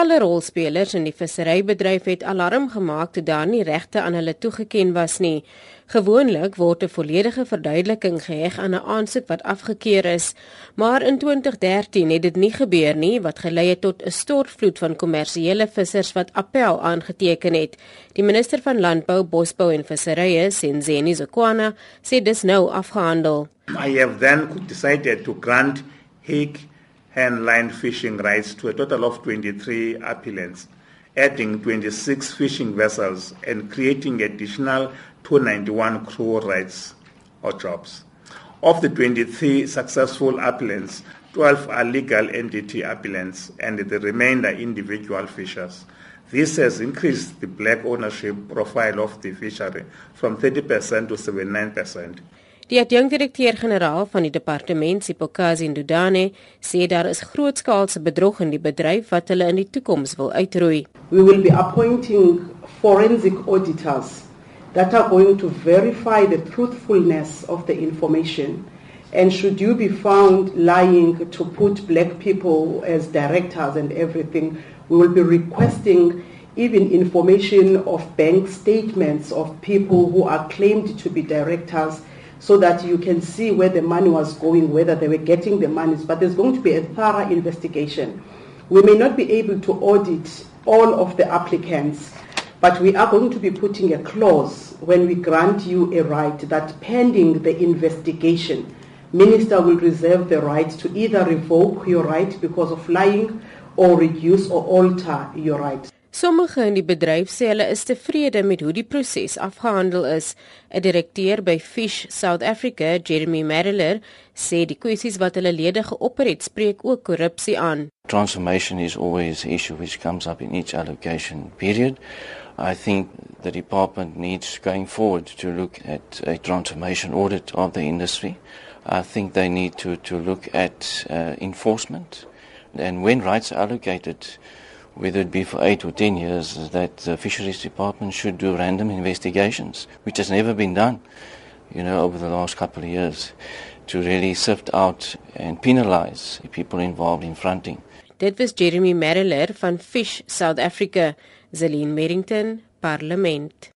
Talle rolspelers in die visserybedryf het alarm gemaak toe daar nie regte aan hulle toegeken was nie. Gewoonlik word 'n volledige verduideliking geheg aan 'n aansoek wat afgekeur is, maar in 2013 het dit nie gebeur nie wat gelei het tot 'n stortvloed van kommersiële vissers wat appel aangeteken het. Die minister van Landbou, Bosbou en Visserye, Senzeni Zokwana, sê dis nou afgehandel. I have then decided to grant Hague handline fishing rights to a total of 23 appellants, adding 26 fishing vessels and creating additional 291 crew rights or jobs. Of the 23 successful appellants, 12 are legal entity appellants and the remainder individual fishers. This has increased the black ownership profile of the fishery from 30% to 79%. Die adjunkdirekteur-generaal van die departement, Sipokazi Ndudane, sê daar is grootskaalse bedrog in die bedryf wat hulle in die toekoms wil uitroei. We will be appointing forensic auditors that are going to verify the truthfulness of the information. And should you be found lying to put black people as directors and everything, we will be requesting even information of bank statements of people who are claimed to be directors so that you can see where the money was going, whether they were getting the monies. But there's going to be a thorough investigation. We may not be able to audit all of the applicants, but we are going to be putting a clause when we grant you a right that pending the investigation, Minister will reserve the right to either revoke your right because of lying or reduce or alter your right. Sommige in die bedryf sê hulle is tevrede met hoe die proses afgehandel is. 'n Direkteur by Fish South Africa, Jeremy Merriller, sê die kwessies wat hulle lede geopper het, spreek ook korrupsie aan. Transformation is always an issue which comes up in each allocation period. I think the department needs going forward to look at a transformation audit of the industry. I think they need to to look at uh, enforcement and when rights are allocated whether it be for eight or ten years, that the fisheries department should do random investigations, which has never been done, you know, over the last couple of years, to really sift out and penalize people involved in fronting. Dit was Jeremy Merriller van Fish South Africa, Zelin Merrington, Parlement.